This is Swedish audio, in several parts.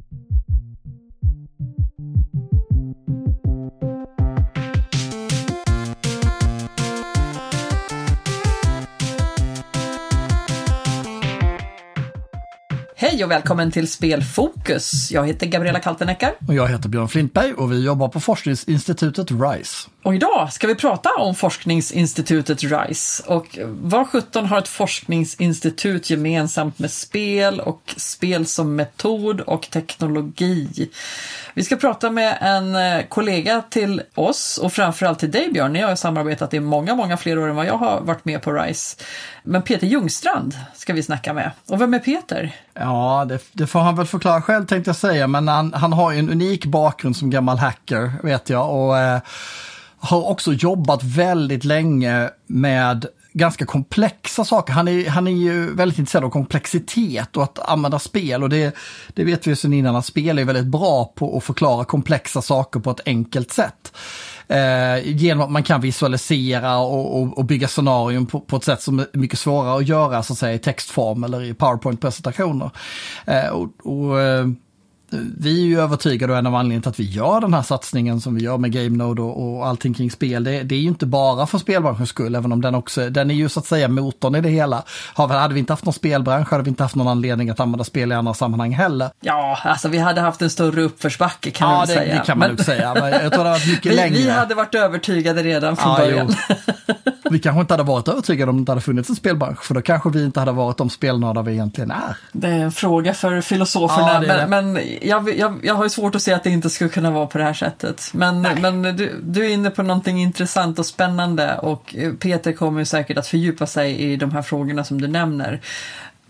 Thank you. Hej och välkommen till Spelfokus. Jag heter Gabriella Kalteneckar. Och jag heter Björn Flintberg och vi jobbar på forskningsinstitutet RISE. Och idag ska vi prata om forskningsinstitutet RISE. Och vad 17 har ett forskningsinstitut gemensamt med spel och spel som metod och teknologi? Vi ska prata med en eh, kollega till oss och framförallt till dig Björn. Ni har samarbetat i många, många fler år än vad jag har varit med på RISE. Men Peter Ljungstrand ska vi snacka med. Och vem är Peter? Ja, det, det får han väl förklara själv tänkte jag säga, men han, han har ju en unik bakgrund som gammal hacker, vet jag. Och eh, har också jobbat väldigt länge med ganska komplexa saker. Han är, han är ju väldigt intresserad av komplexitet och att använda spel och det, det vet vi ju sedan innan att spel är väldigt bra på att förklara komplexa saker på ett enkelt sätt. Eh, genom att man kan visualisera och, och, och bygga scenarion på, på, ett sätt som är mycket svårare att göra så att säga, i textform eller i powerpoint-presentationer. Eh, och, och eh, vi är ju övertygade och en av anledningarna till att vi gör den här satsningen som vi gör med GameNode och, och allting kring spel, det, det, är ju inte bara för spelbranschens skull, även om den också, den är ju så att säga motorn i det hela. Hade vi inte haft någon spelbransch hade vi inte haft någon anledning att använda spel i andra sammanhang heller. Ja, alltså vi hade haft en större uppförsbacke kan ja, man det, säga. Ja, det kan man nog säga. Men jag tror det hade varit mycket vi, längre. Vi hade varit övertygade redan från ja, början. vi kanske inte hade varit övertygade om det inte hade funnits en spelbransch, för då kanske vi inte hade varit de spelnördar vi egentligen är. Det är en fråga för filosoferna, ja, men, men jag, jag, jag har ju svårt att se att det inte skulle kunna vara på det här sättet. Men, men du, du är inne på någonting intressant och spännande och Peter kommer säkert att fördjupa sig i de här frågorna som du nämner.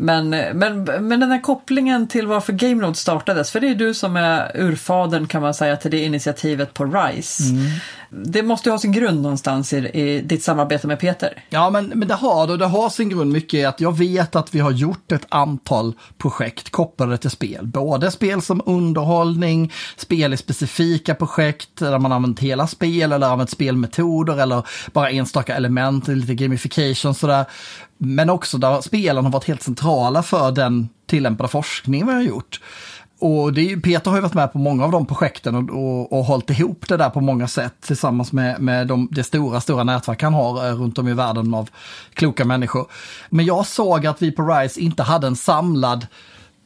Men, men, men den här kopplingen till varför GameNode startades, för det är du som är urfadern kan man säga till det initiativet på RISE. Mm. Det måste ju ha sin grund någonstans i, i ditt samarbete med Peter. Ja, men, men det har det. Det har sin grund mycket i att jag vet att vi har gjort ett antal projekt kopplade till spel. Både spel som underhållning, spel i specifika projekt där man använt hela spel eller använt spelmetoder eller bara enstaka element, lite gamification sådär. Men också där spelen har varit helt centrala för den tillämpade forskning vi har gjort. Och det är, Peter har ju varit med på många av de projekten och, och, och hållit ihop det där på många sätt tillsammans med, med de, det stora, stora nätverk han har eh, runt om i världen av kloka människor. Men jag såg att vi på RISE inte hade en samlad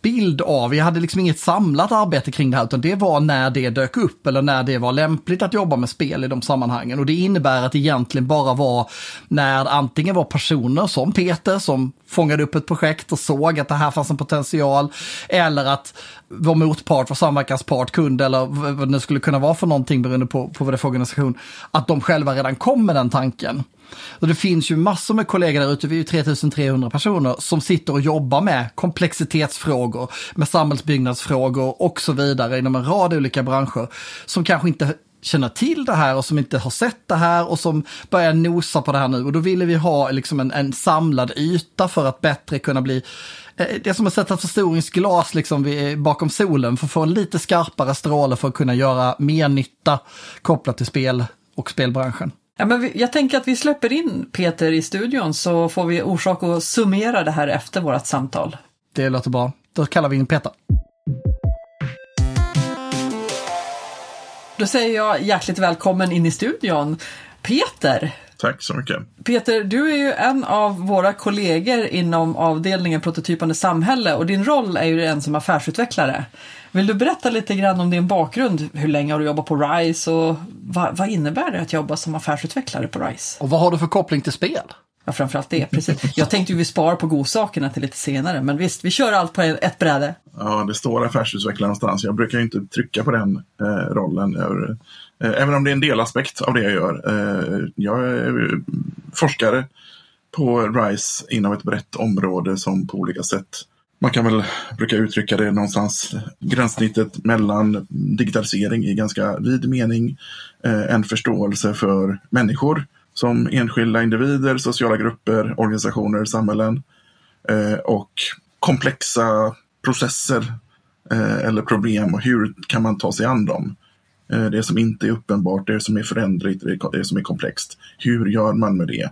bild av, vi hade liksom inget samlat arbete kring det här, utan det var när det dök upp eller när det var lämpligt att jobba med spel i de sammanhangen. Och det innebär att det egentligen bara var när antingen var personer som Peter som fångade upp ett projekt och såg att det här fanns en potential, eller att vår motpart, vår samverkanspart, kund eller vad det skulle kunna vara för någonting beroende på, på vad det är för organisation, att de själva redan kom med den tanken. Och det finns ju massor med kollegor där ute, vi är ju 3300 personer, som sitter och jobbar med komplexitetsfrågor, med samhällsbyggnadsfrågor och så vidare inom en rad olika branscher, som kanske inte känner till det här och som inte har sett det här och som börjar nosa på det här nu. Och då ville vi ha liksom en, en samlad yta för att bättre kunna bli eh, det är som att sätta förstoringsglas liksom eh, bakom solen för att få en lite skarpare stråle för att kunna göra mer nytta kopplat till spel och spelbranschen. Ja, men vi, jag tänker att vi släpper in Peter i studion så får vi orsak att summera det här efter vårt samtal. Det låter bra. Då kallar vi in Peter. Då säger jag hjärtligt välkommen in i studion. Peter! Tack så mycket. Peter, du är ju en av våra kollegor inom avdelningen prototypande samhälle och din roll är ju en som affärsutvecklare. Vill du berätta lite grann om din bakgrund? Hur länge har du jobbat på RISE och vad, vad innebär det att jobba som affärsutvecklare på RISE? Och vad har du för koppling till spel? Ja, framförallt det. Precis. Jag tänkte ju vi sparar på godsakerna till lite senare, men visst, vi kör allt på ett bräde. Ja, det står affärsutvecklare någonstans. Jag brukar ju inte trycka på den eh, rollen. Eh, även om det är en delaspekt av det jag gör. Eh, jag är forskare på RISE inom ett brett område som på olika sätt man kan väl brukar uttrycka det någonstans gränssnittet mellan digitalisering i ganska vid mening, eh, en förståelse för människor som enskilda individer, sociala grupper, organisationer, samhällen eh, och komplexa processer eh, eller problem och hur kan man ta sig an dem. Eh, det som inte är uppenbart, det som är förändligt, det som är komplext. Hur gör man med det?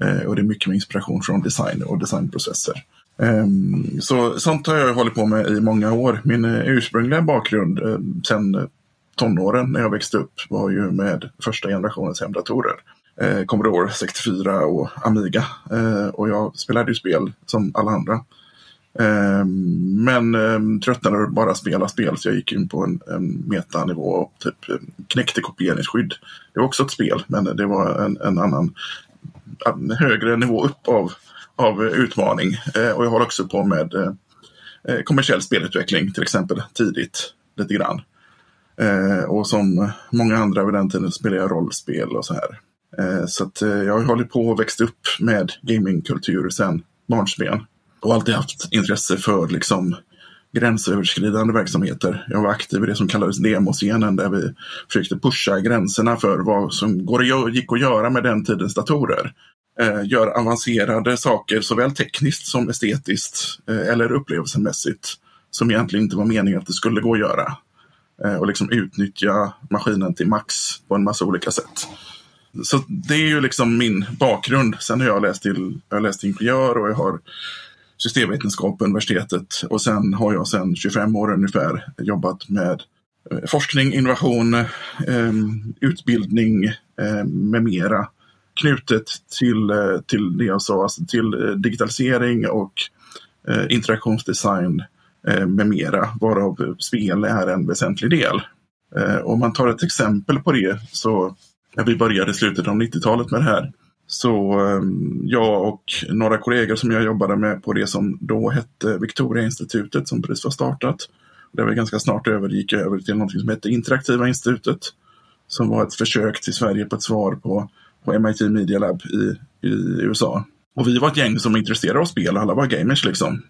Eh, och det är mycket med inspiration från design och designprocesser. Um, så sånt har jag hållit på med i många år. Min uh, ursprungliga bakgrund uh, sen tonåren när jag växte upp var ju med första generationens hemdatorer eh, Commodore 64 och Amiga. Eh, och jag spelade ju spel som alla andra. Eh, men eh, tröttnade bara spela spel så jag gick in på en, en metanivå och typ ehm, knäckte kopieringsskydd. Det var också ett spel men det var en, en annan en högre nivå upp av, av utmaning. Eh, och jag håller också på med eh, eh, kommersiell spelutveckling till exempel tidigt lite grann. Och som många andra vid den tiden spelade jag rollspel och så här. Eh, så att, eh, jag har hållit på och växt upp med gamingkultur sedan barnsben och alltid haft intresse för liksom gränsöverskridande verksamheter. Jag var aktiv i det som kallades demoscenen där vi försökte pusha gränserna för vad som går, gick att göra med den tidens datorer. Eh, gör avancerade saker såväl tekniskt som estetiskt eh, eller upplevelsemässigt som egentligen inte var meningen att det skulle gå att göra. Eh, och liksom utnyttja maskinen till max på en massa olika sätt. Så det är ju liksom min bakgrund. Sen har jag läst till, jag har läst ingenjör och jag har systemvetenskap på universitetet och sen har jag sedan 25 år ungefär jobbat med eh, forskning, innovation, ehm, utbildning ehm, med mera knutet till, eh, till det jag sa, alltså till eh, digitalisering och interaktionsdesign med mera, varav spel är en väsentlig del. Om man tar ett exempel på det så när vi började i slutet av 90-talet med det här så ehm, jag och några kollegor som jag jobbade med på det som då hette Victoria-institutet som precis var startat. Där vi ganska snart övergick över till något som hette Interaktiva institutet. Som var ett försök till Sverige på ett svar på, på MIT Media Lab i, i USA. Och vi var ett gäng som intresserade av spel, alla var gamers liksom.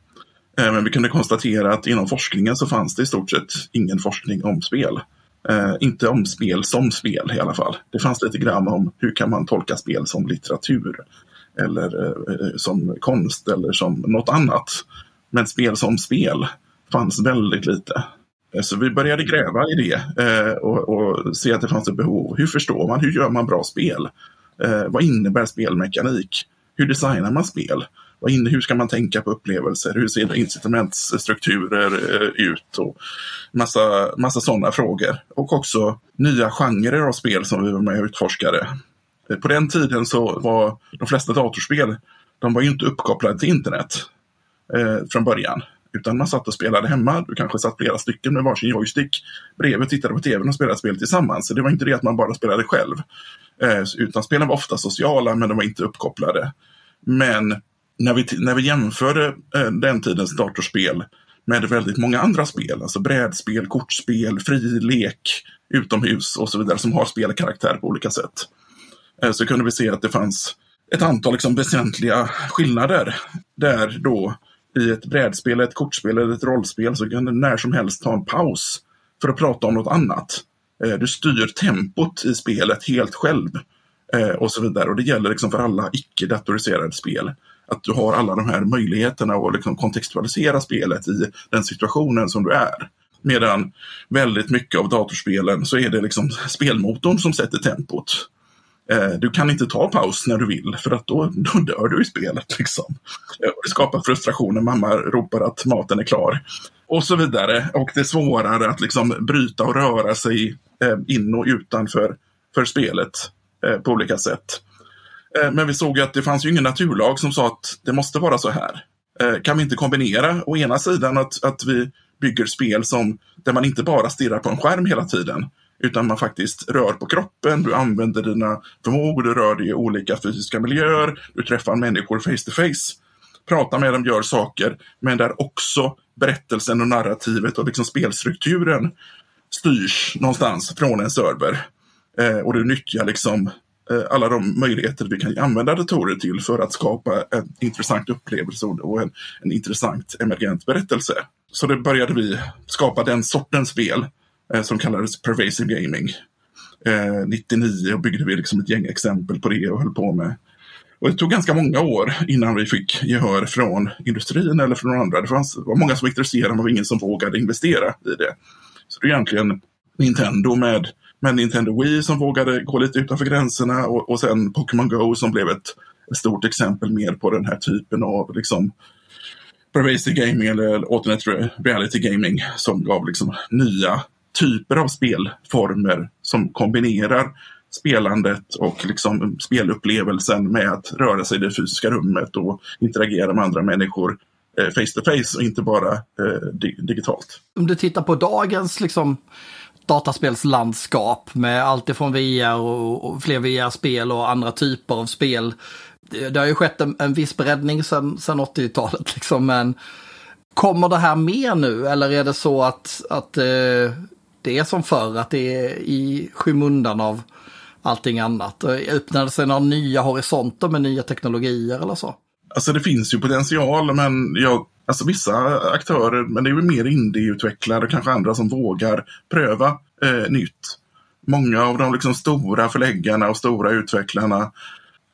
Eh, men vi kunde konstatera att inom forskningen så fanns det i stort sett ingen forskning om spel. Eh, inte om spel som spel i alla fall. Det fanns lite grann om hur kan man tolka spel som litteratur eller eh, eh som konst eller som något annat. Men spel som spel fanns väldigt lite. Eh, så vi började gräva i det eh, och, och, se att det fanns ett behov. Hur förstår man? Hur gör man bra spel? Eh, vad innebär spelmekanik? Hur designar man spel? Hur ska man tänka på upplevelser? Hur ser incitamentsstrukturer eh, ut? Och massa, massa sådana frågor. Och också nya genrer av spel som vi var med och utforskade. Eh, på den tiden så var de flesta datorspel, de var ju inte uppkopplade till internet eh, från början. Utan man satt och spelade hemma. Du kanske satt flera stycken med varsin joystick bredvid och tittade på tvn och spelade spel tillsammans. Så det var inte det att man bara spelade själv. Eh, utan spelen var ofta sociala men de var inte uppkopplade. Men när vi, när vi jämförde eh, den tidens datorspel med väldigt många andra spel, alltså brädspel, kortspel, fri lek, utomhus och så vidare som har spelkaraktär på olika sätt. Eh, så kunde vi se att det fanns ett antal liksom väsentliga skillnader. Där då i ett brädspel, ett kortspel eller ett rollspel så kan du när som helst ta en paus för att prata om något annat. Eh, du styr tempot i spelet helt själv Eh, och så vidare. Och det gäller liksom för alla icke-datoriserade spel att du har alla de här möjligheterna att liksom kontextualisera spelet i den situationen som du är. Medan väldigt mycket av datorspelen så är det liksom spelmotorn som sätter tempot. Eh, du kan inte ta paus när du vill för att då, då dör du i spelet. Liksom. Eh, det skapar frustration när mamma ropar att maten är klar. Och så vidare. Och det är svårare att liksom bryta och röra sig in och utanför för spelet Eh, på olika sätt. Eh, men vi såg att det fanns ju ingen naturlag som sa att det måste vara så här. Eh, kan vi inte kombinera å ena sidan att, att vi bygger spel som, där man inte bara stirrar på en skärm hela tiden, utan man faktiskt rör på kroppen, du använder dina förmågor, du rör dig i olika fysiska miljöer, du träffar människor face to face, pratar med dem, gör saker, men där också berättelsen och narrativet och liksom spelstrukturen styrs någonstans från en server. Eh, och du nyttjar liksom Eh, alla de möjligheter vi kan använda datorer till för att skapa en intressant upplevelse och en, en intressant emergent berättelse. Så då började vi skapa den sortens spel eh, som kallades pervasive gaming. Eh, 99 byggde vi liksom ett gäng exempel på det och höll på med. Och det tog ganska många år innan vi fick gehör från industrin eller från andra. Det, fanns, det var många som var intresserade men det var ingen som vågade investera i det. Så det är egentligen Nintendo med med Nintendo Wii som vågade gå lite utanför gränserna och, och sen Pokémon Go som blev ett, ett, stort exempel mer på den här typen av liksom, pervasive gaming eller alternate reality gaming som gav liksom nya typer av spelformer som kombinerar spelandet och liksom spelupplevelsen med att röra sig i det fysiska rummet och interagera med andra människor eh, face to face och inte bara eh, digitalt. Om du tittar på dagens liksom, dataspelslandskap med allt ifrån VR och, och fler VR-spel och andra typer av spel. Det, det har ju skett en, en viss breddning sedan 80-talet liksom, men kommer det här mer nu eller är det så att, att eh, det är som förr, att det är i skymundan av allting annat? Öppnar det sig några nya horisonter med nya teknologier eller så? Alltså det finns ju potential, men jag, alltså vissa aktörer, men det är ju mer indieutvecklare och kanske andra som vågar pröva eh, nytt. Många av de liksom stora förläggarna och stora utvecklarna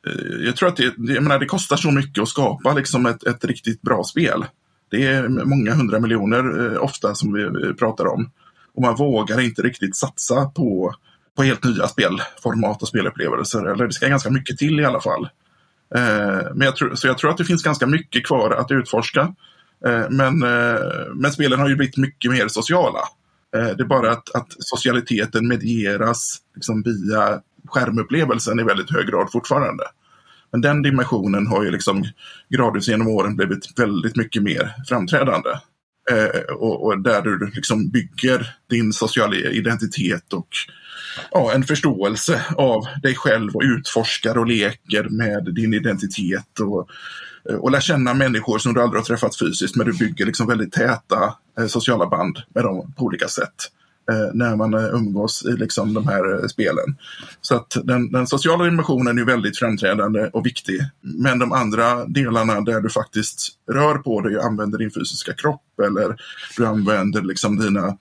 eh, jag tror att det, jag menar, det kostar så mycket att skapa liksom ett, ett riktigt bra spel. Det är många hundra miljoner eh, ofta som vi pratar om. Och man vågar inte riktigt satsa på, på helt nya spelformat och spelupplevelser. Eller det ska ganska mycket till i alla fall. Eh, men jag tror, så jag tror att det finns ganska mycket kvar att utforska. Eh, men, eh, men spelen har ju blivit mycket mer sociala. Eh, det är bara att, att socialiteten medieras liksom via skärmupplevelsen i väldigt hög grad fortfarande. Men den dimensionen har ju liksom gradvis genom åren blivit väldigt mycket mer framträdande. Eh, och, och, där du liksom bygger din sociala identitet och ja, en förståelse av dig själv och utforskar och leker med din identitet. Och, Eh, och lär känna människor som du aldrig har träffat fysiskt men du bygger liksom väldigt täta eh, sociala band med dem på olika sätt eh, när man umgås i liksom de här spelen. Så att den, den, sociala dimensionen är väldigt framträdande och viktig. Men de andra delarna där du faktiskt rör på dig och använder din fysiska kropp eller du använder liksom dina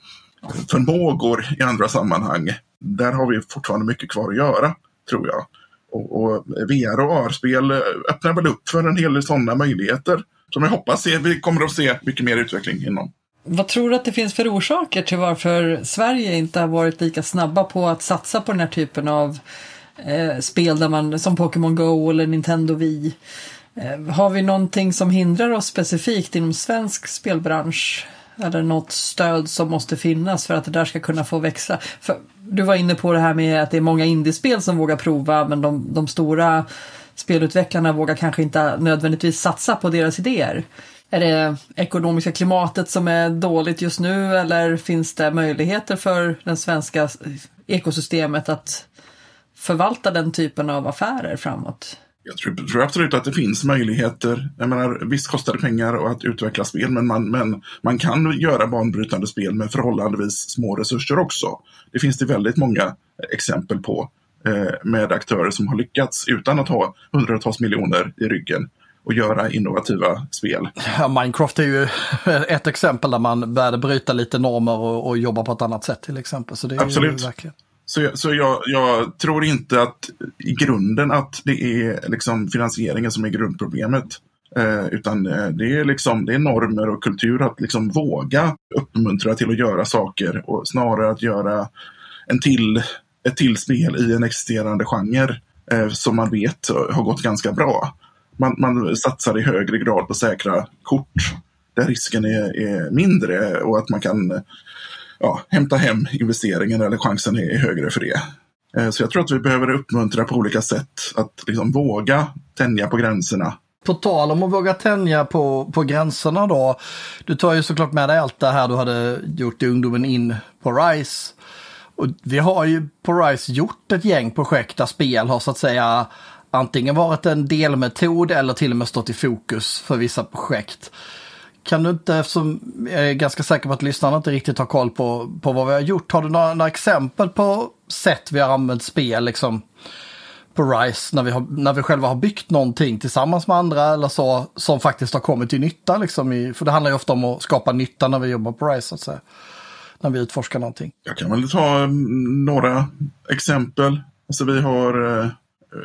förmågor i andra sammanhang. Där har vi fortfarande mycket kvar att göra, tror jag. Och, och VR och AR-spel eh, öppnar väl upp för en hel del sådana möjligheter som jag hoppas vi kommer att se mycket mer utveckling inom. Vad tror du att det finns för orsaker till varför Sverige inte har varit lika snabba på att satsa på den här typen av eh, spel där man, som Pokémon Go eller Nintendo Wii? Eh, har vi någonting som hindrar oss specifikt inom svensk spelbransch? Eller något stöd som måste finnas för att det där ska kunna få växa? För du var inne på det här med att det är många indiespel som vågar prova men de, de stora spelutvecklarna vågar kanske inte nödvändigtvis satsa på deras idéer. Är det ekonomiska klimatet som är dåligt just nu eller finns det möjligheter för det svenska ekosystemet att förvalta den typen av affärer framåt? Jag tror, tror, absolut att det finns möjligheter. Jag menar, visst kostar det pengar att utveckla spel, men man, men man kan göra banbrytande spel med förhållandevis små resurser också. Det finns det väldigt många exempel på eh, med aktörer som har lyckats utan att ha hundratals miljoner i ryggen och göra innovativa spel. Ja, Minecraft är ju ett exempel där man började bryta lite normer och, och jobba på ett annat sätt till exempel. Så det är Absolut. verkligen... Så, så jag, jag, tror inte att i grunden att det är liksom finansieringen som är grundproblemet. Eh, utan eh, det är, liksom, det är normer och kultur att liksom våga uppmuntra till att göra saker och snarare att göra en till, ett till spel i en existerande genre eh, som man vet har gått ganska bra man, man satsar i högre grad på säkra kort där risken är, är mindre och att man kan ja, hämta hem investeringen eller chansen är, högre för det. Eh, så jag tror att vi behöver uppmuntra på olika sätt att liksom våga tänja på gränserna. På tal om att våga tänja på, på gränserna då. Du tar ju såklart med dig allt det här du hade gjort i ungdomen in på RISE. Och vi har ju på RISE gjort ett gäng projekt där spel har så att säga antingen varit en delmetod eller till och med stått i fokus för vissa projekt. Kan du inte, eftersom jag är ganska säker på att lyssnarna inte riktigt har koll på, på vad vi har gjort, har du några, några exempel på sätt vi har använt spel liksom på RISE när vi, har, när vi själva har byggt någonting tillsammans med andra eller så som faktiskt har kommit till nytta liksom i, för det handlar ju ofta om att skapa nytta när vi jobbar på RISE så att säga. När vi utforskar någonting. Jag kan väl ta mm, några exempel. Alltså vi har eh,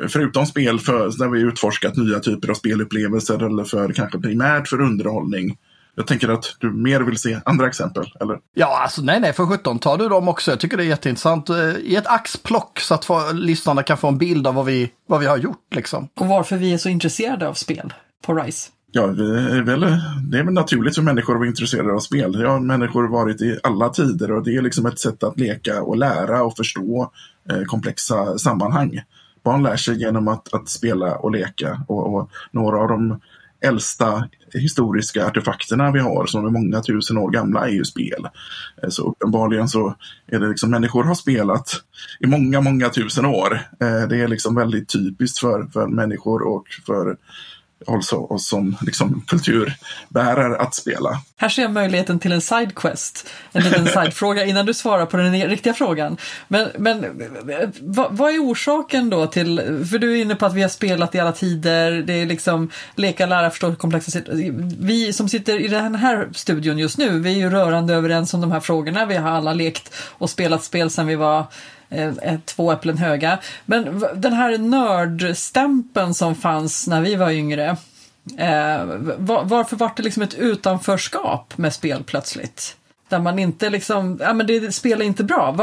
förutom spel för, när vi utforskat nya typer av spelupplevelser eller för kanske primärt för underhållning. Jag tänker att du mer vill se andra exempel, eller? Ja, alltså nej, nej, för 17 tar du dem också. Jag tycker det är jätteintressant. Eh, I ett axplock så att få, lyssnarna kan få en bild av vad vi, vad vi har gjort liksom. Och varför vi är så intresserade av spel på RISE. Ja, det är, väl, det är väl naturligt för människor att vara intresserade av spel. Det har människor varit i alla tider och det är liksom ett sätt att leka och lära och förstå eh, komplexa sammanhang. Barn lär sig genom att, att spela och leka och, och, några av de äldsta historiska artefakterna vi har som är många tusen år gamla är ju spel. Eh, så uppenbarligen så är det liksom människor har spelat i många, många tusen år. Eh, det är liksom väldigt typiskt för, för människor och för också oss som liksom, kulturbärare att spela. Här ser jag möjligheten till en sidequest, en liten sidefråga innan du svarar på den riktiga frågan. Men, men vad, vad, är orsaken då till, för du är inne på att vi har spelat i alla tider, det är liksom leka, lära, förstå komplexa Vi som sitter i den här studion just nu, vi är ju rörande överens om de här frågorna, vi har alla lekt och spelat spel sedan vi var Eh, eh, två äpplen höga. Men den här nördstämpeln som fanns när vi var yngre, eh, varför var det liksom ett utanförskap med spel plötsligt? Där man inte liksom, ja men det spelar inte bra.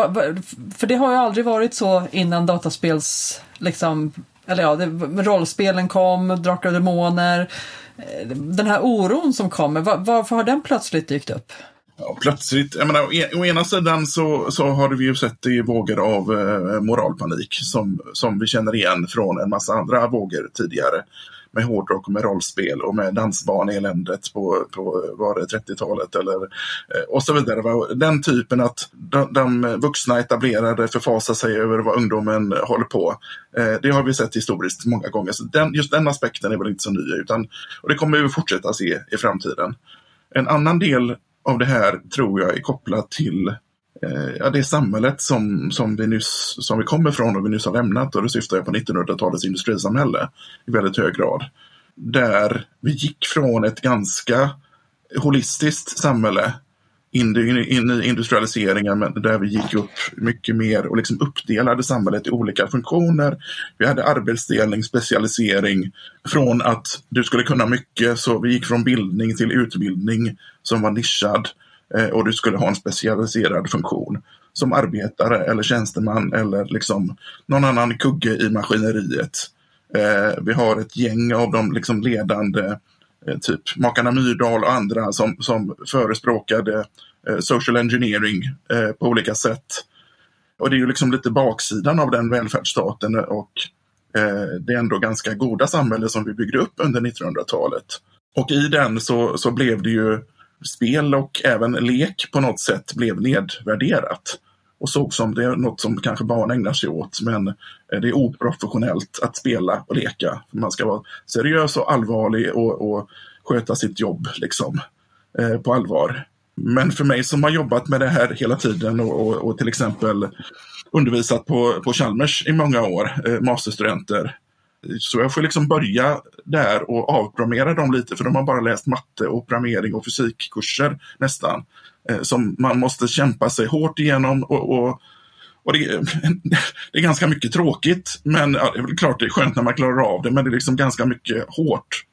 För det har ju aldrig varit så innan dataspels, liksom, eller ja, rollspelen kom, Drakar och Demoner. Eh, den här oron som kommer, varför har den plötsligt dykt upp? Ja, plötsligt, jag menar, e-, å ena sidan så, så har vi ju sett det i vågor av eh, moralpanik som, som vi känner igen från en massa andra vågor tidigare. Med hårdrock och med rollspel och med dansbaneeländet på, på var det 30-talet eller eh, och så vidare. Den typen att de, de vuxna etablerade förfasar sig över vad ungdomen håller på. Eh, det har vi sett historiskt många gånger. Så den, just den aspekten är väl inte så ny utan och det kommer vi fortsätta se i framtiden. En annan del av det här tror jag är kopplat till eh, ja, det samhället som, som, vi nyss, som vi kommer från och vi nyss har lämnat. Och det syftar jag på 1900-talets industrisamhälle i väldigt hög grad. Där vi gick från ett ganska holistiskt samhälle in, men i industrialiseringen där vi gick upp mycket mer och liksom uppdelade samhället i olika funktioner. Vi hade arbetsdelning, specialisering. Från att du skulle kunna mycket så vi gick från bildning till utbildning som var nischad eh, och du skulle ha en specialiserad funktion som arbetare eller tjänsteman eller liksom någon annan kugge i maskineriet. Eh, vi har ett gäng av de liksom ledande Eh, typ makarna Myrdal och andra som, som förespråkade eh, social engineering eh, på olika sätt. Och det är ju liksom lite baksidan av den välfärdsstaten eh, och eh, det ändå ganska goda samhälle som vi byggde upp under 1900-talet. Och i den så, så blev det ju spel och även lek på något sätt blev nedvärderat och såg som det är något som kanske barn ägnar sig åt. Men eh, det är oprofessionellt att spela och leka. Man ska vara seriös och allvarlig och, och sköta sitt jobb liksom, eh, på allvar. Men för mig som har jobbat med det här hela tiden och, och, och till exempel undervisat på, på Chalmers i många år, eh, masterstudenter. Så jag får liksom börja där och avprogrammera dem lite för de har bara läst matte och programmering och fysikkurser nästan. Eh, som man måste kämpa sig hårt igenom och, och, och det, det, är ganska mycket tråkigt. Men ja, det är väl klart det är skönt när man klarar av det, men det är liksom ganska mycket hårt.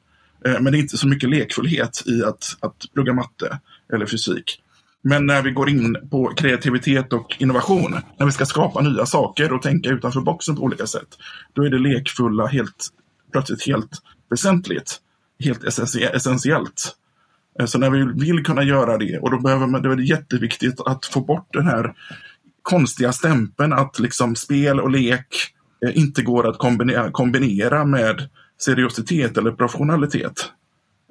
Eh, men det är inte så mycket lekfullhet i att, att plugga matte eller fysik. Men när vi går in på kreativitet och innovation, när vi ska skapa nya saker och tänka utanför boxen på olika sätt, då är det lekfulla helt, plötsligt helt väsentligt, helt essentiellt. Eh, så när vi vill kunna göra det, och då behöver man, det är jätteviktigt att få bort den här konstiga stämpeln att liksom spel och lek eh, inte går att kombinera, kombinera med seriositet eller professionalitet.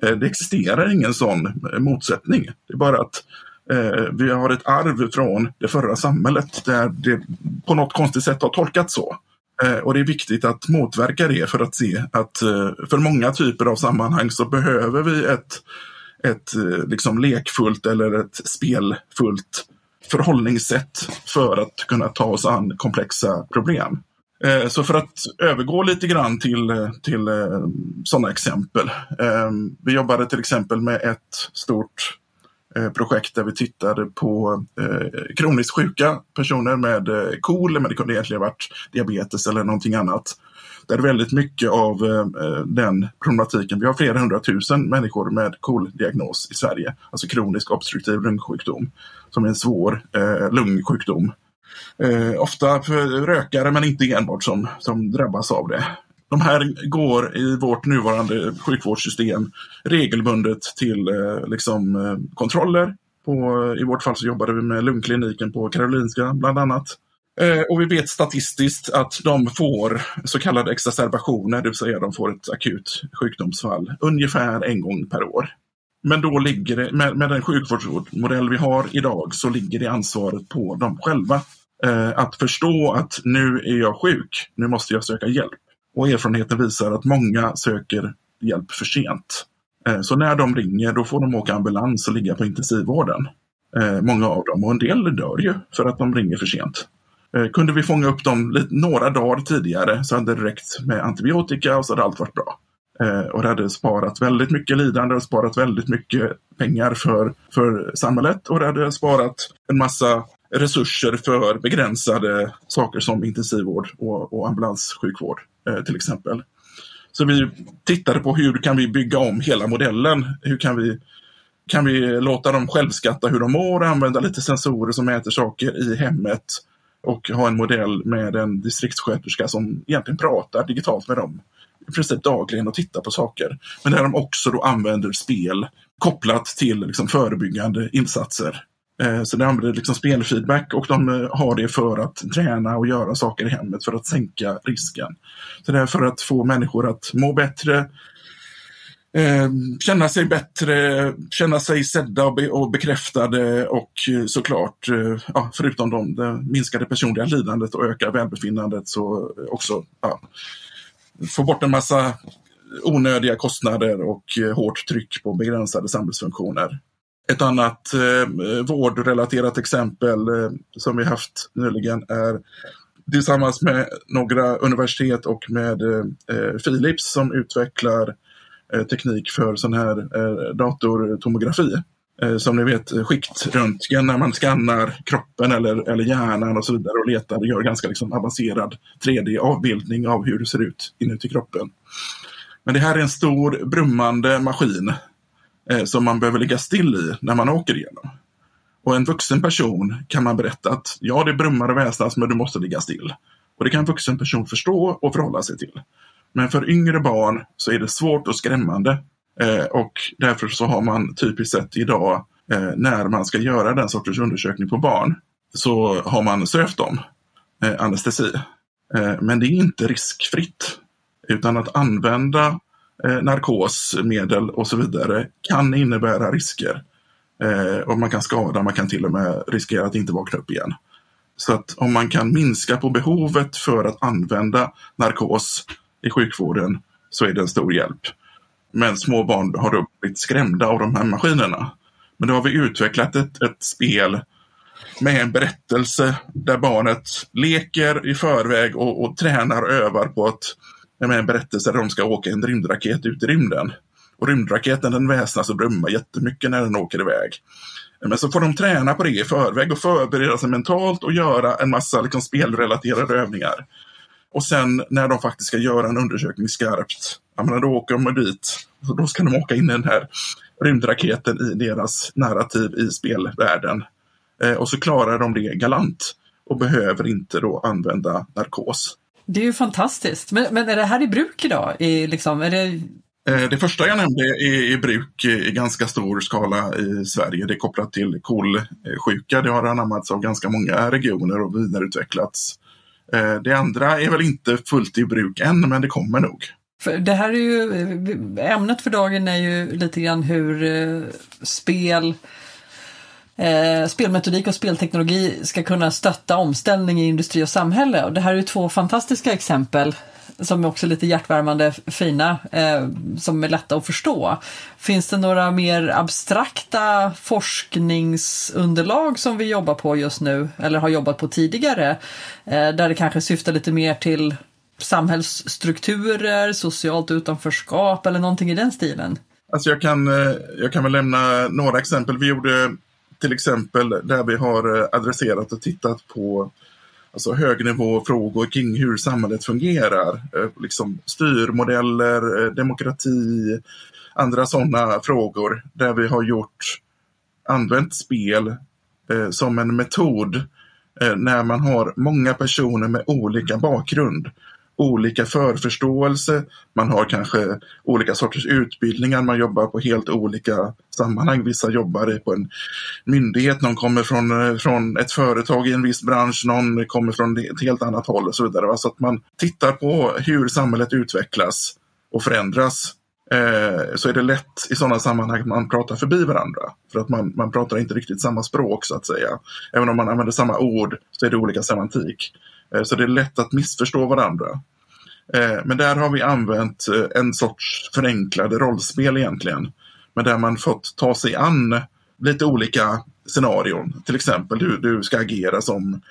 Eh, det existerar ingen sån motsättning. Det är bara att Eh, vi har ett arv från det förra samhället där det på något konstigt sätt har tolkats så. Eh, och det är viktigt att motverka det för att se att eh, för många typer av sammanhang så behöver vi ett ett liksom lekfullt eller ett spelfullt förhållningssätt för att kunna ta oss an komplexa problem. Så för att övergå lite grann till, till sådana exempel. Vi jobbade till exempel med ett stort Eh, projekt där vi tittade på eh, kroniskt sjuka personer med eh, KOL, men det kunde egentligen varit diabetes eller någonting annat. Där väldigt mycket av eh, den problematiken, vi har flera hundratusen människor med KOL-diagnos i Sverige, alltså kronisk obstruktiv lungsjukdom, som är en svår eh, lungsjukdom. Eh, ofta för rökare men inte enbart som, som drabbas av det. De här går i vårt nuvarande sjukvårdssystem regelbundet till eh, liksom, eh, kontroller. På, eh, I vårt fall så jobbade vi med lungkliniken på Karolinska bland annat. Eh, och vi vet statistiskt att de får så kallade exacerbationer, det vill säga de får ett akut sjukdomsfall ungefär en gång per år. Men då ligger det, med, med den sjukvårdsmodell vi har idag, så ligger det ansvaret på dem själva. Eh, att förstå att nu är jag sjuk, nu måste jag söka hjälp. Och erfarenheten visar att många söker hjälp för sent. Eh, så när de ringer, då får de åka ambulans och ligga på intensivvården. Eh, många av dem, och en del dör ju för att de ringer för sent. Eh, kunde vi fånga upp dem några dagar tidigare så hade det räckt med antibiotika och så hade allt varit bra. Och det hade sparat väldigt mycket lidande och sparat väldigt mycket pengar för, för samhället och det hade sparat en massa resurser för begränsade saker som intensivvård och, och ambulanssjukvård Eh, till exempel. Så vi tittade på hur kan vi bygga om hela modellen? Hur kan vi, kan vi låta dem självskatta hur de mår, använda lite sensorer som mäter saker i hemmet och ha en modell med en distriktssköterska som egentligen pratar digitalt med dem i princip dagligen och tittar på saker. Men där de också då använder spel kopplat till liksom förebyggande insatser. Eh, så de använder liksom spelfeedback och de eh, har det för att träna och göra saker i hemmet för att sänka risken. Så det är för att få människor att må bättre, eh, känna sig bättre, känna sig sedda och, bekräftade och såklart, ja, förutom de, det minskade personliga lidandet och ökar välbefinnandet så också ja, få bort en massa onödiga kostnader och hårt tryck på begränsade samhällsfunktioner. Ett annat eh, vårdrelaterat exempel eh, som vi haft nyligen är tillsammans med några universitet och med eh, eh Philips som utvecklar eh, teknik för sån här eh, datortomografi. Eh, som ni vet skiktröntgen när man skannar kroppen eller, eller hjärnan och så vidare och letar och gör ganska liksom avancerad 3D-avbildning av hur det ser ut inuti kroppen. Men det här är en stor brummande maskin eh, som man behöver ligga still i när man åker igenom. Och en vuxen person kan man berätta att ja, det brummar och väsnas, men du måste ligga still. Och det kan en vuxen person förstå och förhålla sig till. Men för yngre barn så är det svårt och skrämmande. Eh, och därför så har man typiskt sett idag, eh, när man ska göra den sortens undersökning på barn, så har man sövt dem eh, anestesi. Eh, men det är inte riskfritt. Utan att använda eh, narkosmedel och så vidare kan innebära risker. Eh, och man kan skada, man kan till och med riskera att inte vakna upp igen. Så att om man kan minska på behovet för att använda narkos i sjukvården så är det en stor hjälp. Men små barn har då blivit skrämda av de här maskinerna. Men då har vi utvecklat ett, ett spel med en berättelse där barnet leker i förväg och, och tränar och övar på att med en berättelse där de ska åka en rymdraket ut i rymden. Och rymdraketen den väsnas och brummar jättemycket när den åker iväg. Men så får de träna på det i förväg och förbereda sig mentalt och göra en massa liksom, spelrelaterade övningar. Och sen när de faktiskt ska göra en undersökning skarpt, ja, men då åker de dit. Och då ska de åka in i den här rymdraketen i deras narrativ i spelvärlden. Eh, och så klarar de det galant och behöver inte då använda narkos. Det är ju fantastiskt. Men, men är det här i bruk idag? I, liksom, är det... Eh, det första jag nämnde är i bruk i ganska stor skala i Sverige. Det är kopplat till kolsjuka. Det har anammats av ganska många regioner och vidareutvecklats. Eh, det andra är väl inte fullt i bruk än, men det kommer nog. För det här är ju, ämnet för dagen är ju lite grann hur eh, spel eh, spelmetodik och spelteknologi ska kunna stötta omställning i industri och samhälle. Och det här är ju två fantastiska exempel som är också lite hjärtvärmande fina, eh, som är lätta att förstå. Finns det några mer abstrakta forskningsunderlag som vi jobbar på just nu, eller har jobbat på tidigare, eh, där det kanske syftar lite mer till samhällsstrukturer, socialt utanförskap eller någonting i den stilen? Alltså jag, kan, eh, jag kan väl lämna några exempel. Vi gjorde till exempel där vi har eh, adresserat och tittat på alltså högnivåfrågor kring hur samhället fungerar. Eh, liksom styrmodeller, eh, demokrati, andra sådana frågor där vi har gjort, använt spel eh, som en metod eh, när man har många personer med olika bakgrund olika förförståelse, man har kanske olika sorters utbildningar, man jobbar på helt olika sammanhang. Vissa jobbar på en myndighet, någon kommer från, eh, från ett företag i en viss bransch, någon kommer från ett helt annat håll och så vidare. Så att man tittar på hur samhället utvecklas och förändras eh, så är det lätt i sådana sammanhang att man pratar förbi varandra. För att man, man pratar inte riktigt samma språk så att säga. Även om man använder samma ord så är det olika semantik. Eh, så det är lätt att missförstå varandra. Eh, men där har vi använt eh, en sorts förenklade rollspel egentligen. Men där man fått ta sig an lite olika scenarion. Till exempel hur du ska agera som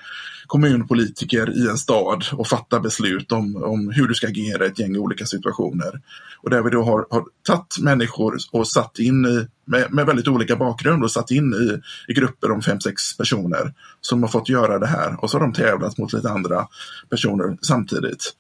kommunpolitiker i en stad och fatta beslut om, om hur du ska agera i ett gäng olika situationer. Och där vi då har, har tagit människor och satt in i, med, med väldigt olika bakgrund och satt in i, i grupper om fem, sex personer som har fått göra det här och så har de tävlat mot lite andra personer samtidigt.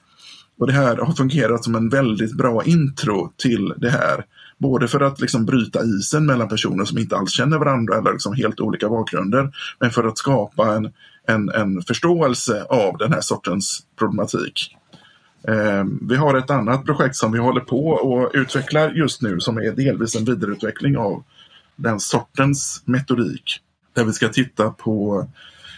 Och det här har fungerat som en väldigt bra intro till det här. Både för att liksom bryta isen mellan personer som inte alls känner varandra eller liksom helt olika bakgrunder. Men för att skapa en, en, en förståelse av den här sortens problematik. Eh, vi har ett annat projekt som vi håller på och utvecklar just nu som är delvis en vidareutveckling av den sortens metodik. Där vi ska titta på,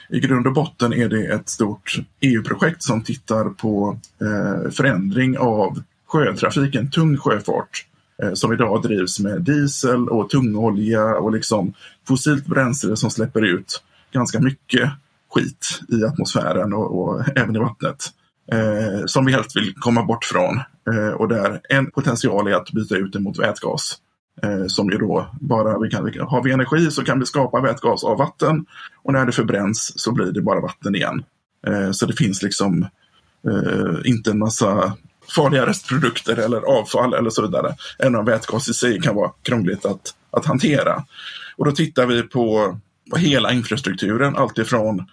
i grund och botten är det ett stort EU-projekt som tittar på eh, förändring av sjötrafiken, tung sjöfart eh, Eh, som idag drivs med diesel och tungolja och liksom fossilt bränsle som släpper ut ganska mycket skit i atmosfären och, och även i vattnet. Eh, som vi helst vill komma bort från. Eh, och där en potential är att byta ut det mot vätgas. Eh, som ju då bara, vi kan, har vi energi så kan vi skapa vätgas av vatten och när det förbränns så blir det bara vatten igen. Eh, så det finns liksom eh, inte en massa farliga restprodukter eller avfall eller så vidare. Även om vätgas i sig kan vara krångligt att, att hantera. Och då tittar vi på på hela infrastrukturen, alltifrån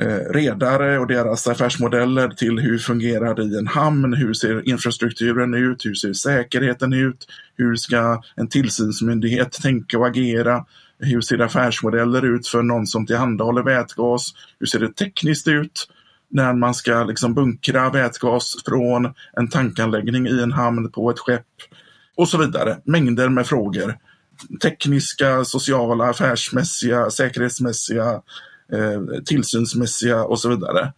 eh, redare och deras affärsmodeller till hur fungerar det i en hamn, hur ser infrastrukturen ut, hur ser säkerheten ut, hur ska en tillsynsmyndighet tänka och agera, hur ser affärsmodeller ut för någon som tillhandahåller vätgas, hur ser det tekniskt ut när man ska liksom bunkra vätgas från en tankanläggning i en hamn på ett skepp och så vidare. Mängder med frågor tekniska, sociala, affärsmässiga, säkerhetsmässiga, eh, tillsynsmässiga och så vidare.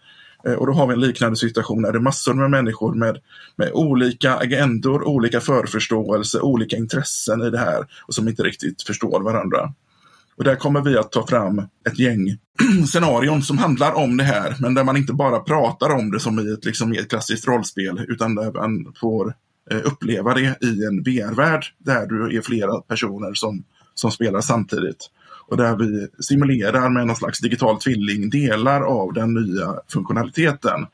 Eh, och då har vi en liknande situation där det är massor med människor med, med olika agendor, olika förförståelse, olika intressen i det här och som inte riktigt förstår varandra. Och där kommer vi att ta fram ett gäng scenarion som handlar om det här, men där man inte bara pratar om det som i ett, liksom, i ett klassiskt rollspel, utan där man får Eh, uppleva det i en VR-värld där du är flera personer som, som spelar samtidigt. Och där vi simulerar med någon slags digital tvilling delar av den nya funktionaliteten.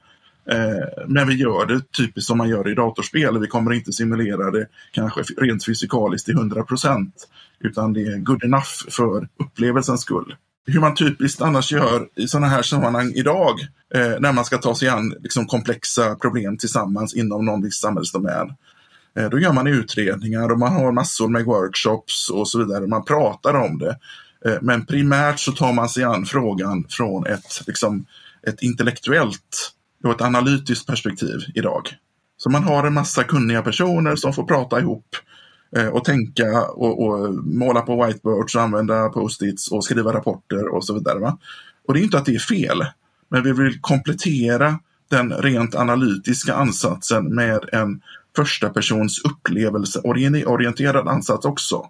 Eh, men vi gör det typiskt som man gör i datorspel. Vi kommer inte simulera det kanske rent fysikaliskt till 100 procent. Utan det är good enough för upplevelsens skull hur man typiskt annars gör i sådana här sammanhang idag eh, när man ska ta sig an liksom, komplexa problem tillsammans inom någon viss samhällsdomän. Eh, då gör man utredningar och man har massor med workshops och så vidare. Man pratar om det. Eh, men primärt så tar man sig an frågan från ett, liksom, ett intellektuellt då ett analytiskt perspektiv idag. Så man har en massa kunniga personer som får prata ihop eh, och tänka och, och, måla på whiteboards och använda post-its och skriva rapporter och så vidare. Va? Och det är inte att det är fel, men vi vill komplettera den rent analytiska ansatsen med en första persons upplevelseorienterad ansats också.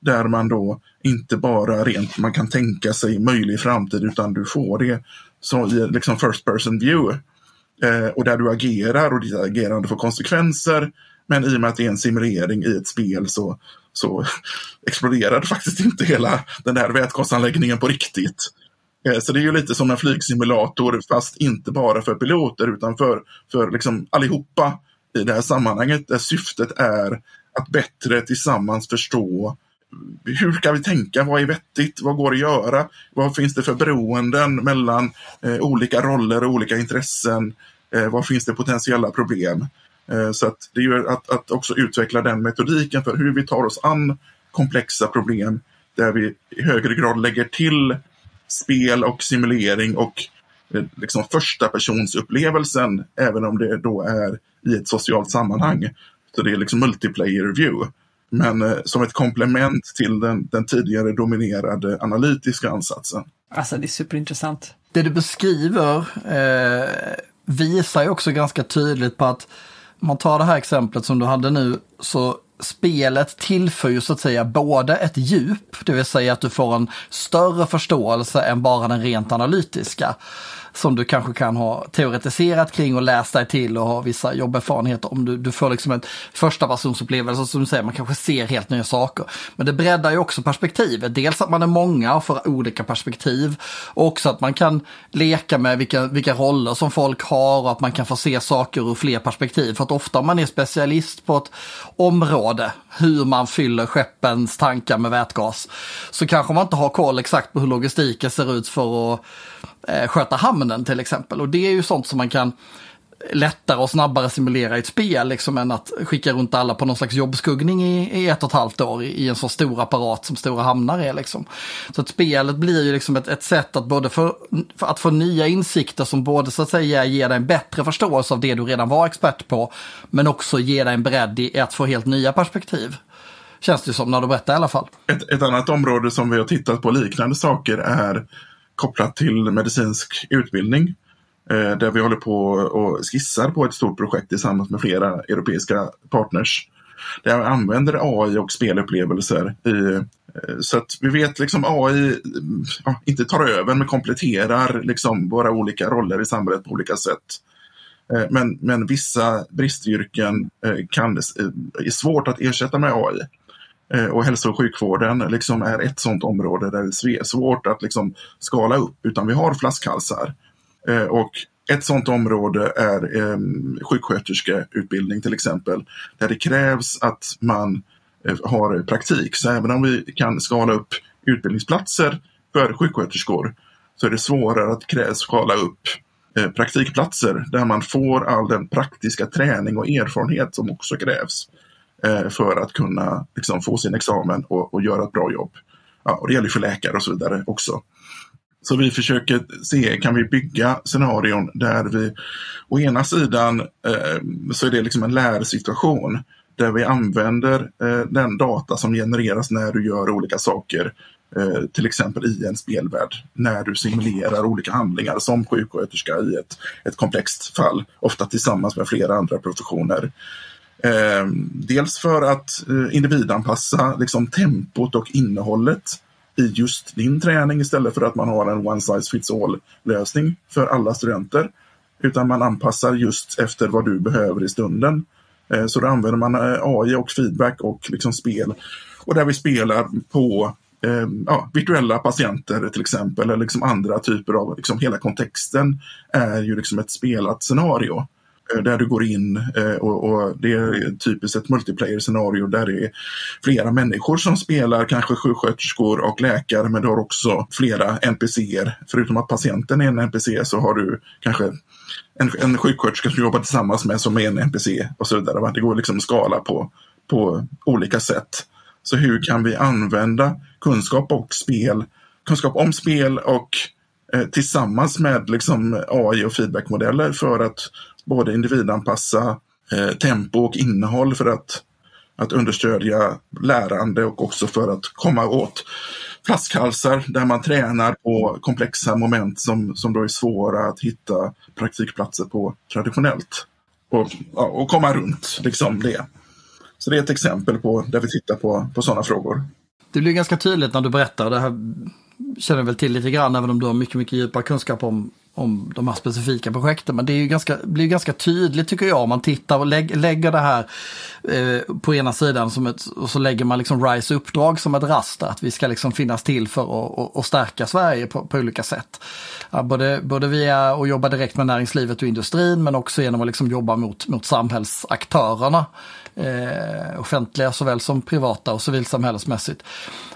Där man då inte bara rent man kan tänka sig möjlig framtid utan du får det så i liksom first person view. Eh, och där du agerar och ditt agerande får konsekvenser men i och med att det är en simulering i ett spel så, så exploderade faktiskt inte hela den där vätgasanläggningen på riktigt. Eh, så det är ju lite som en flygsimulator fast inte bara för piloter utan för, för liksom allihopa i det här sammanhanget där syftet är att bättre tillsammans förstå hur ska vi tänka? Vad är vettigt? Vad går att göra? Vad finns det för beroenden mellan eh, olika roller och olika intressen? Eh, vad finns det potentiella problem? Eh, så att det är att, att också utveckla den metodiken för hur vi tar oss an komplexa problem där vi i högre grad lägger till spel och simulering och eh, liksom första personsupplevelsen, även om det då är i ett socialt sammanhang. Så det är liksom multiplayer view. Men eh, som ett komplement till den, den tidigare dominerade analytiska ansatsen. Alltså det är superintressant. Det du beskriver eh, visar ju också ganska tydligt på att om man tar det här exemplet som du hade nu så spelet tillför ju så att säga både ett djup, det vill säga att du får en större förståelse än bara den rent analytiska som du kanske kan ha teoretiserat kring och läst dig till och ha vissa jobberfarenheter om du, du får liksom en första personsupplevelse som du säger, man kanske ser helt nya saker. Men det breddar ju också perspektivet, dels att man är många och får olika perspektiv och också att man kan leka med vilka, vilka roller som folk har och att man kan få se saker ur fler perspektiv. För att ofta om man är specialist på ett område, hur man fyller skeppens tankar med vätgas, så kanske man inte har koll exakt på hur logistiken ser ut för att eh, sköta hamnen till exempel. Och det är ju sånt som man kan lättare och snabbare simulera i ett spel liksom än att skicka runt alla på någon slags jobbskuggning i, i ett och ett halvt år i, i, en så stor apparat som stora hamnar är. Liksom. Så att spelet blir ju liksom ett, ett sätt att både för, för, att få nya insikter som både så att säga ger dig en bättre förståelse av det du redan var expert på men också ger dig en bredd i att få helt nya perspektiv. Känns det som när du berättar i alla fall. Ett, ett annat område som vi har tittat på liknande saker är kopplat till medicinsk utbildning. Eh, där vi håller på och skissar på ett stort projekt tillsammans med flera europeiska partners. Där vi använder AI och spelupplevelser i eh, så att vi vet liksom AI eh, ja, inte tar över men kompletterar liksom våra olika roller i samhället på olika sätt. Eh, men, men vissa bristyrken eh, kan, är svårt att ersätta med AI. Eh, och hälso och sjukvården liksom är ett sådant område där det är svårt att liksom skala upp, utan vi har flaskhalsar. Eh, och ett sådant område är eh, sjuksköterskeutbildning till exempel, där det krävs att man eh, har praktik. Så även om vi kan skala upp utbildningsplatser för sjuksköterskor så är det svårare att skala upp eh, praktikplatser där man får all den praktiska träning och erfarenhet som också krävs. Eh, för att kunna liksom, få sin examen och, och, göra ett bra jobb. Ja, och det gäller för läkare och så vidare också. Så vi försöker se, kan vi bygga scenarion där vi å ena sidan eh, så är det liksom en lärsituation där vi använder eh, den data som genereras när du gör olika saker, eh, till exempel i en spelvärld, när du simulerar olika handlingar som sjuksköterska i ett, ett komplext fall, ofta tillsammans med flera andra professioner. Eh, dels för att eh, individanpassa liksom, tempot och innehållet i just din träning istället för att man har en one size fits all lösning för alla studenter. Utan man anpassar just efter vad du behöver i stunden. Eh, så då använder man eh, AI och feedback och liksom spel. Och där vi spelar på eh, ja, virtuella patienter till exempel, eller liksom andra typer av, liksom hela kontexten är ju liksom ett spelat scenario. Eh, där du går in eh, och, och, det är typiskt ett multiplayer-scenario där det är flera människor som spelar, kanske sjuksköterskor och läkare, men du har också flera NPCer. Förutom att patienten är en NPC så har du kanske en, en sjuksköterska som jobbar tillsammans med som är en NPC och så vidare. Det går liksom att skala på, på olika sätt. Så hur kan vi använda kunskap och spel, kunskap om spel och eh, tillsammans med liksom AI och feedbackmodeller för att både individanpassa eh, tempo och innehåll för att, att understödja lärande och också för att komma åt flaskhalsar där man tränar på komplexa moment som, som då är svåra att hitta praktikplatser på traditionellt. Och, ja, och komma runt liksom det. Så det är ett exempel på där vi tittar på, på sådana frågor. Det blir ganska tydligt när du berättar, det här känner väl till lite grann även om du har mycket, mycket djupare kunskap om, om de här specifika projekten. Men det är ju ganska, blir ganska tydligt tycker jag om man tittar och lägg, lägger det här eh, på ena sidan som ett, och så lägger man liksom RISE uppdrag som ett raster. Att vi ska liksom finnas till för att och, och stärka Sverige på, på olika sätt. Ja, både, både via att jobba direkt med näringslivet och industrin men också genom att liksom jobba mot, mot samhällsaktörerna eh, offentliga såväl som privata och civilsamhällesmässigt.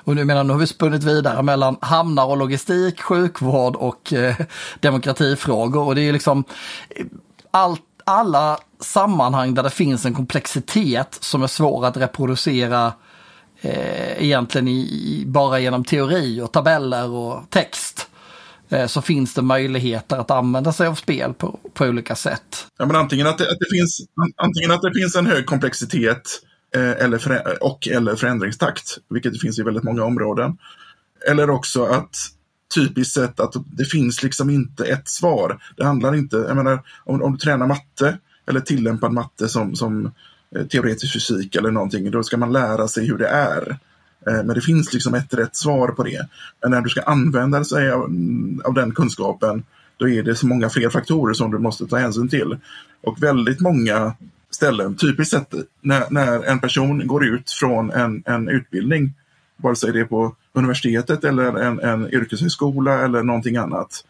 Och nu menar nu har vi spunnit vidare mellan hamnar och logistik, sjukvård och eh, demokratifrågor och det är liksom eh, allt alla sammanhang där det finns en komplexitet som är svår att reproducera eh, egentligen i, bara genom teori och tabeller och text eh, Eh, så finns det möjligheter att använda sig av spel på, på olika sätt. Ja, men antingen att det, att det finns, antingen att det finns en hög komplexitet eh, eller och eller förändringstakt, vilket det finns i väldigt många områden. Eller också att typiskt sett att det finns liksom inte ett svar. Det handlar inte, jag menar, om, om du tränar matte eller tillämpad matte som, som eh, teoretisk fysik eller någonting, då ska man lära sig hur det är. Eh, men det finns liksom ett rätt svar på det. Men när du ska använda sig av, av den kunskapen, då är det så många fler faktorer som du måste ta hänsyn till. Och väldigt många ställen, typiskt sett när, när en person går ut från en, en utbildning, vare sig det är på universitetet eller en, en yrkeshögskola eller någonting annat.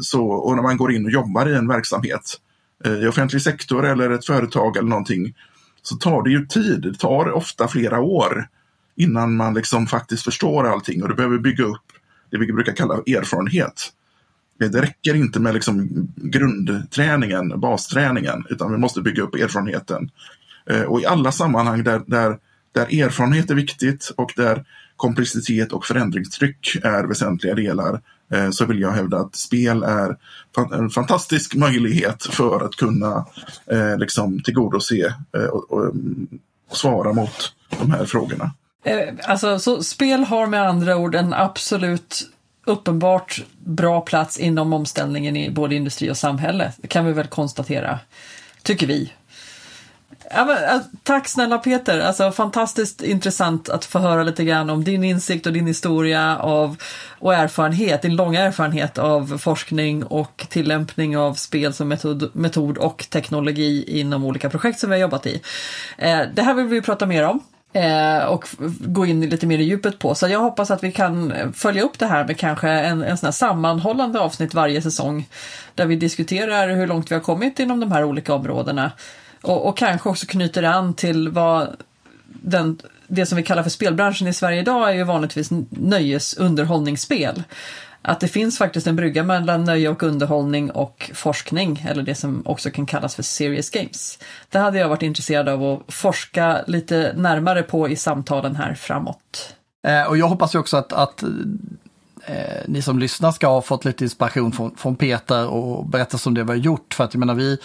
Så, och när man går in och jobbar i en verksamhet eh, i offentlig sektor eller ett företag eller någonting så tar det ju tid. Det tar ofta flera år innan man liksom faktiskt förstår allting och du behöver bygga upp det vi brukar kalla erfarenhet. Eh, det räcker inte med liksom grundträningen, basträningen, utan vi måste bygga upp erfarenheten. Eh, och i alla sammanhang där, där, där erfarenhet är viktigt och där komplexitet och förändringstryck är väsentliga delar eh, så vill jag hävda att spel är en fantastisk möjlighet för att kunna eh, liksom tillgodose eh, och, och, mm, och svara mot de här frågorna. Eh, alltså, så spel har med andra ord en absolut uppenbart bra plats inom omställningen i både industri och samhälle. Det kan vi väl konstatera, tycker vi. Ja, men, eh, tack snälla Peter, alltså fantastiskt intressant att få höra lite grann om din insikt och din historia av, och erfarenhet, din långa erfarenhet av forskning och tillämpning av spel som metod, metod och teknologi inom olika projekt som vi har jobbat i. Eh, det här vill vi prata mer om eh, och gå in lite mer i djupet på. Så jag hoppas att vi kan följa upp det här med kanske en, en sån här sammanhållande avsnitt varje säsong där vi diskuterar hur långt vi har kommit inom de här olika områdena och, och kanske också knyter an till vad den, det som vi kallar för spelbranschen i Sverige idag är ju vanligtvis nöjesunderhållningsspel. Att det finns faktiskt en brygga mellan nöje och underhållning och forskning, eller det som också kan kallas för serious games. Det hade jag varit intresserad av att forska lite närmare på i samtalen här framåt. Eh, och jag hoppas ju också att, att eh, ni som lyssnar ska ha fått lite inspiration från, från Peter och berätta om det vi har gjort. För att jag menar, vi,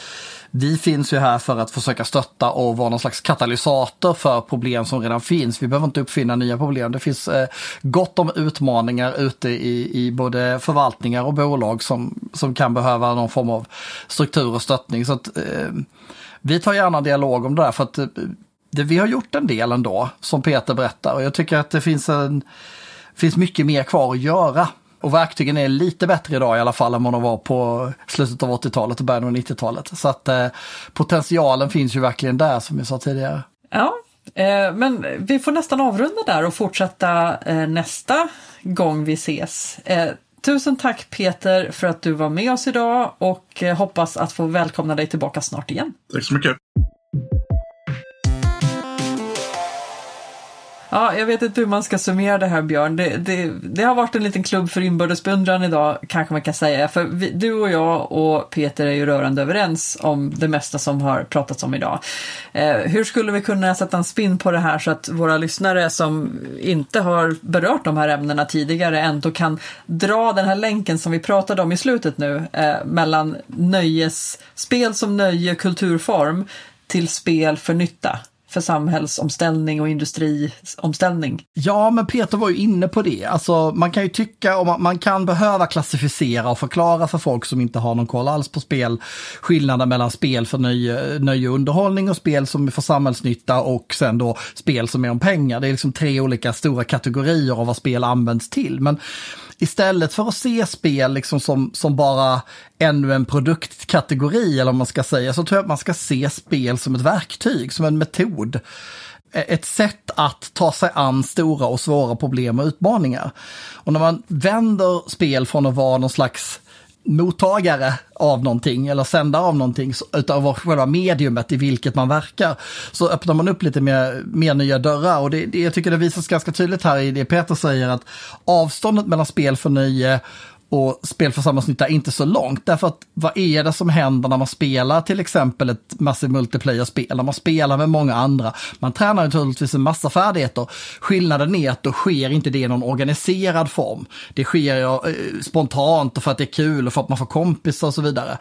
vi finns ju här för att försöka stötta och vara någon slags katalysator för problem som redan finns. Vi behöver inte uppfinna nya problem. Det finns eh, gott om utmaningar ute i, i både förvaltningar och bolag som, som kan behöva någon form av struktur och stöttning. Så att, eh, vi tar gärna dialog om det där för att eh, det, vi har gjort en del ändå, som Peter berättar. Och jag tycker att det finns en finns mycket mer kvar att göra. Och verktygen är lite bättre idag i alla fall än vad de var på slutet av 80-talet och början av 90-talet. Så att eh, potentialen finns ju verkligen där som jag sa tidigare. Ja, eh, men vi får nästan avrunda där och fortsätta eh, nästa gång vi ses. Eh, tusen tack Peter för att du var med oss idag och eh, hoppas att få välkomna dig tillbaka snart igen. Tack så mycket. Ja, jag vet inte hur man ska summera det här Björn. Det, det, det har varit en liten klubb för inbördes beundran idag, kanske man kan säga. För vi, du och jag och Peter är ju rörande överens om det mesta som har pratats om idag. Eh, hur skulle vi kunna sätta en spin på det här så att våra lyssnare som inte har berört de här ämnena tidigare ändå kan dra den här länken som vi pratade om i slutet nu eh, mellan nöjesspel som nöje, kulturform till spel för nytta? För samhällsomställning och industriomställning. Ja, men Peter var ju inne på det. Alltså, man kan ju tycka, och man, man kan behöva klassificera och förklara för folk som inte har någon koll alls på spel, skillnaden mellan spel för nöje, nöje och underhållning och spel som är för samhällsnytta och sen då spel som är om pengar. Det är liksom tre olika stora kategorier av vad spel används till. Men istället för att se spel liksom som, som bara ännu en produktkategori, eller vad man ska säga, så tror jag att man ska se spel som ett verktyg, som en metod. E-, ett sätt att ta sig an stora och svåra problem och utmaningar. Och när man vänder spel från att vara någon slags mottagare av någonting eller sändare av någonting utav själva mediumet i vilket man verkar så öppnar man upp lite mer, mer nya dörrar. Och det, det, jag tycker det visas ganska tydligt här i det Peter säger att avståndet mellan spel för nöje och spel för samhällsnytta är inte så långt. Därför att vad är det som händer när man spelar till exempel ett massivt multiplayer-spel? När man spelar med många andra. Man tränar naturligtvis en massa färdigheter. Skillnaden är att då sker inte det i någon organiserad form. Det sker eh, spontant och för att det är kul och för att man får kompisar och så vidare.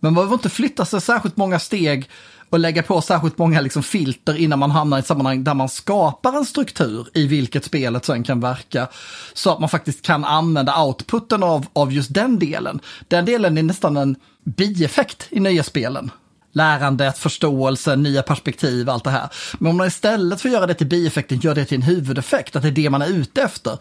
Men man behöver inte flytta sig särskilt många steg och lägga på särskilt många liksom filter innan man hamnar i ett sammanhang där man skapar en struktur i vilket spelet sen kan verka. Så att man faktiskt kan använda outputen av, av just den delen. Den delen är nästan en bieffekt i nya spelen lärandet, förståelsen, nya perspektiv, allt det här. Men om man istället för att göra det till bieffekten gör det till en huvudeffekt, att det är det man är ute efter,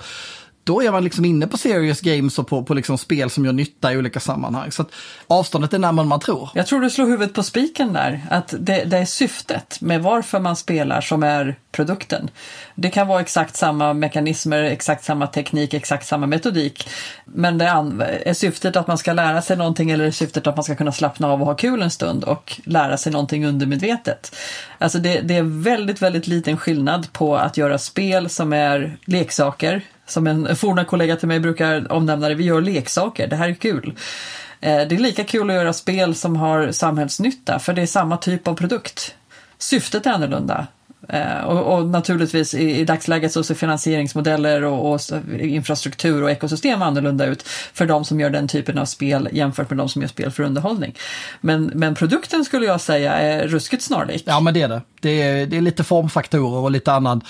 då är man liksom inne på serious games och på, på liksom spel som gör nytta i olika sammanhang. Så att avståndet är närmare än man tror. Jag tror du slår huvudet på spiken där, att det, det, är syftet med varför man spelar som är produkten. Det kan vara exakt samma mekanismer, exakt samma teknik, exakt samma metodik. Men det är syftet att man ska lära sig någonting eller är syftet att man ska kunna slappna av och ha kul en stund och lära sig någonting undermedvetet. Alltså det, det är väldigt, väldigt liten skillnad på att göra spel som är leksaker som en forna kollega till mig brukar omnämna det, vi gör leksaker, det här är kul. Eh, det är lika kul att göra spel som har samhällsnytta, för det är samma typ av produkt. Syftet är annorlunda. Eh, och, och naturligtvis i, i, dagsläget så ser finansieringsmodeller och, och, infrastruktur och ekosystem annorlunda ut för de som gör den typen av spel jämfört med de som gör spel för underhållning. Men, men produkten skulle jag säga är ruskigt snarlik. Ja men det är det. Det är, det är lite formfaktorer och lite annan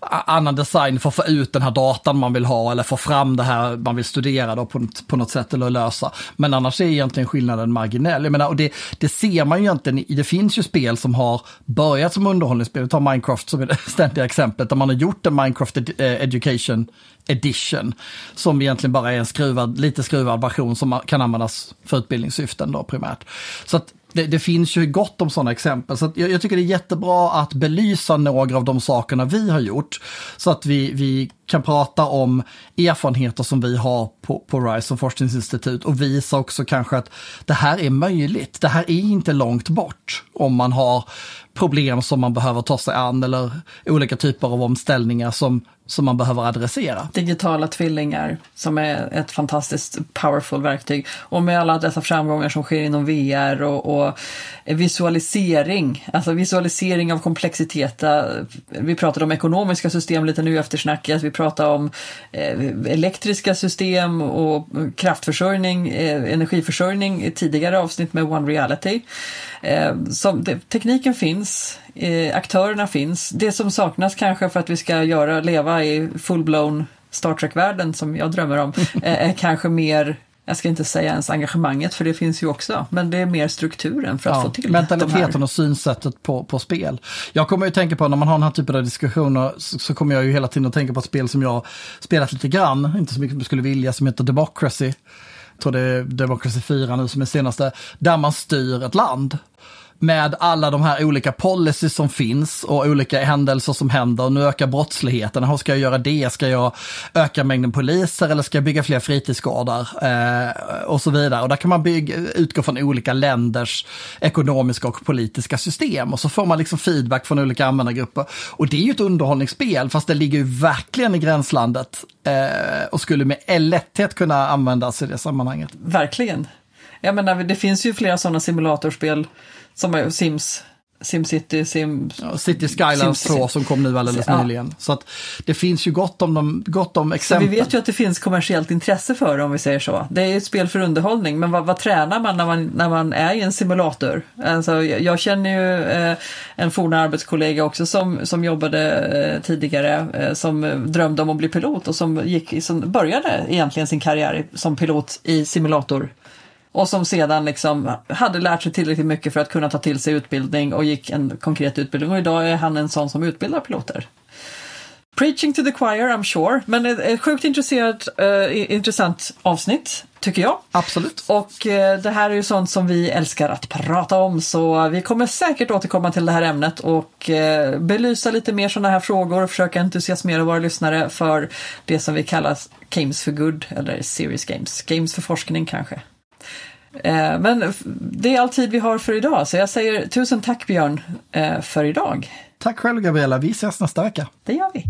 annan design för att få ut den här datan man vill ha eller få fram det här man vill studera då på, på något sätt eller lösa. Men annars är egentligen skillnaden marginell. Jag menar, och det, det ser man ju egentligen, det finns ju spel som har börjat som underhållningsspel, vi tar Minecraft som är det ständiga exemplet, där man har gjort en Minecraft ed eh, Education Edition, som egentligen bara är en skruvad, lite skruvad version som kan användas för utbildningssyften då primärt. Så att det, det, finns ju gott om sådana exempel. Så jag, jag, tycker det är jättebra att belysa några av de sakerna vi har gjort. Så att vi, vi kan prata om erfarenheter som vi har på, på RISE som forskningsinstitut och visa också kanske att det här är möjligt. Det här är inte långt bort om man har problem som man behöver ta sig an eller olika typer av omställningar som som man behöver adressera. Digitala tvillingar som är ett fantastiskt powerful verktyg. Och med alla dessa framgångar som sker inom VR och, och visualisering, alltså visualisering av komplexitet. Eh, vi pratade om ekonomiska system lite nu efter snacket. Vi pratade om eh, elektriska system och kraftförsörjning, eh, energiförsörjning i tidigare avsnitt med One Reality. Eh, som, det, tekniken finns, eh, aktörerna finns. Det som saknas kanske för att vi ska göra, leva i full-blown Star Trek-världen som jag drömmer om, eh, är kanske mer jag ska inte säga ens engagemanget för det finns ju också, men det är mer strukturen för att ja, få till Mentaliteten och synsättet på, på spel. Jag kommer ju tänka på när man har den här typen av diskussioner så, så kommer jag ju hela tiden att tänka på ett spel som jag spelat lite grann, inte så mycket som jag skulle vilja, som heter Democracy. Jag tror det är Democracy 4 nu som är senaste, där man styr ett land med alla de här olika policies som finns och olika händelser som händer. Nu ökar brottsligheten. Hur ska jag göra det? Ska jag öka mängden poliser eller ska jag bygga fler fritidsgårdar? Eh, och så vidare. Och där kan man bygga, utgå från olika länders ekonomiska och politiska system. Och så får man liksom feedback från olika användargrupper. Och det är ju ett underhållningsspel, fast det ligger ju verkligen i gränslandet. Eh, och skulle med lätthet kunna användas i det sammanhanget. Verkligen. Jag menar, det finns ju flera sådana simulatorspel som är Sims. SimCity, Sim... Ja, City Skylines 2 som kom nu alldeles ja. nyligen. Så att det finns ju gott om, dem, gott om exempel. Så vi vet ju att det finns kommersiellt intresse för det om vi säger så. Det är ju ett spel för underhållning, men vad, vad tränar man när, man när man är i en simulator? Alltså, jag känner ju eh, en forna arbetskollega också som, som jobbade eh, tidigare, eh, som drömde om att bli pilot och som, gick, som började egentligen sin karriär som pilot i simulator och som sedan liksom hade lärt sig tillräckligt mycket för att kunna ta till sig utbildning och gick en konkret utbildning. Och idag är han en sån som utbildar piloter. Preaching to the choir, I'm sure. Men ett, ett sjukt intresserat, uh, intressant avsnitt, tycker jag. Absolut. Och uh, det här är ju sånt som vi älskar att prata om, så vi kommer säkert återkomma till det här ämnet och uh, belysa lite mer sådana här frågor och försöka entusiasmera våra lyssnare för det som vi kallar Games for Good, eller Serious Games. Games för forskning kanske. Eh, men det är all tid vi har för idag, så jag säger tusen tack Björn eh, för idag. Tack själv Gabriella, vi ses nästa vecka. Det gör vi.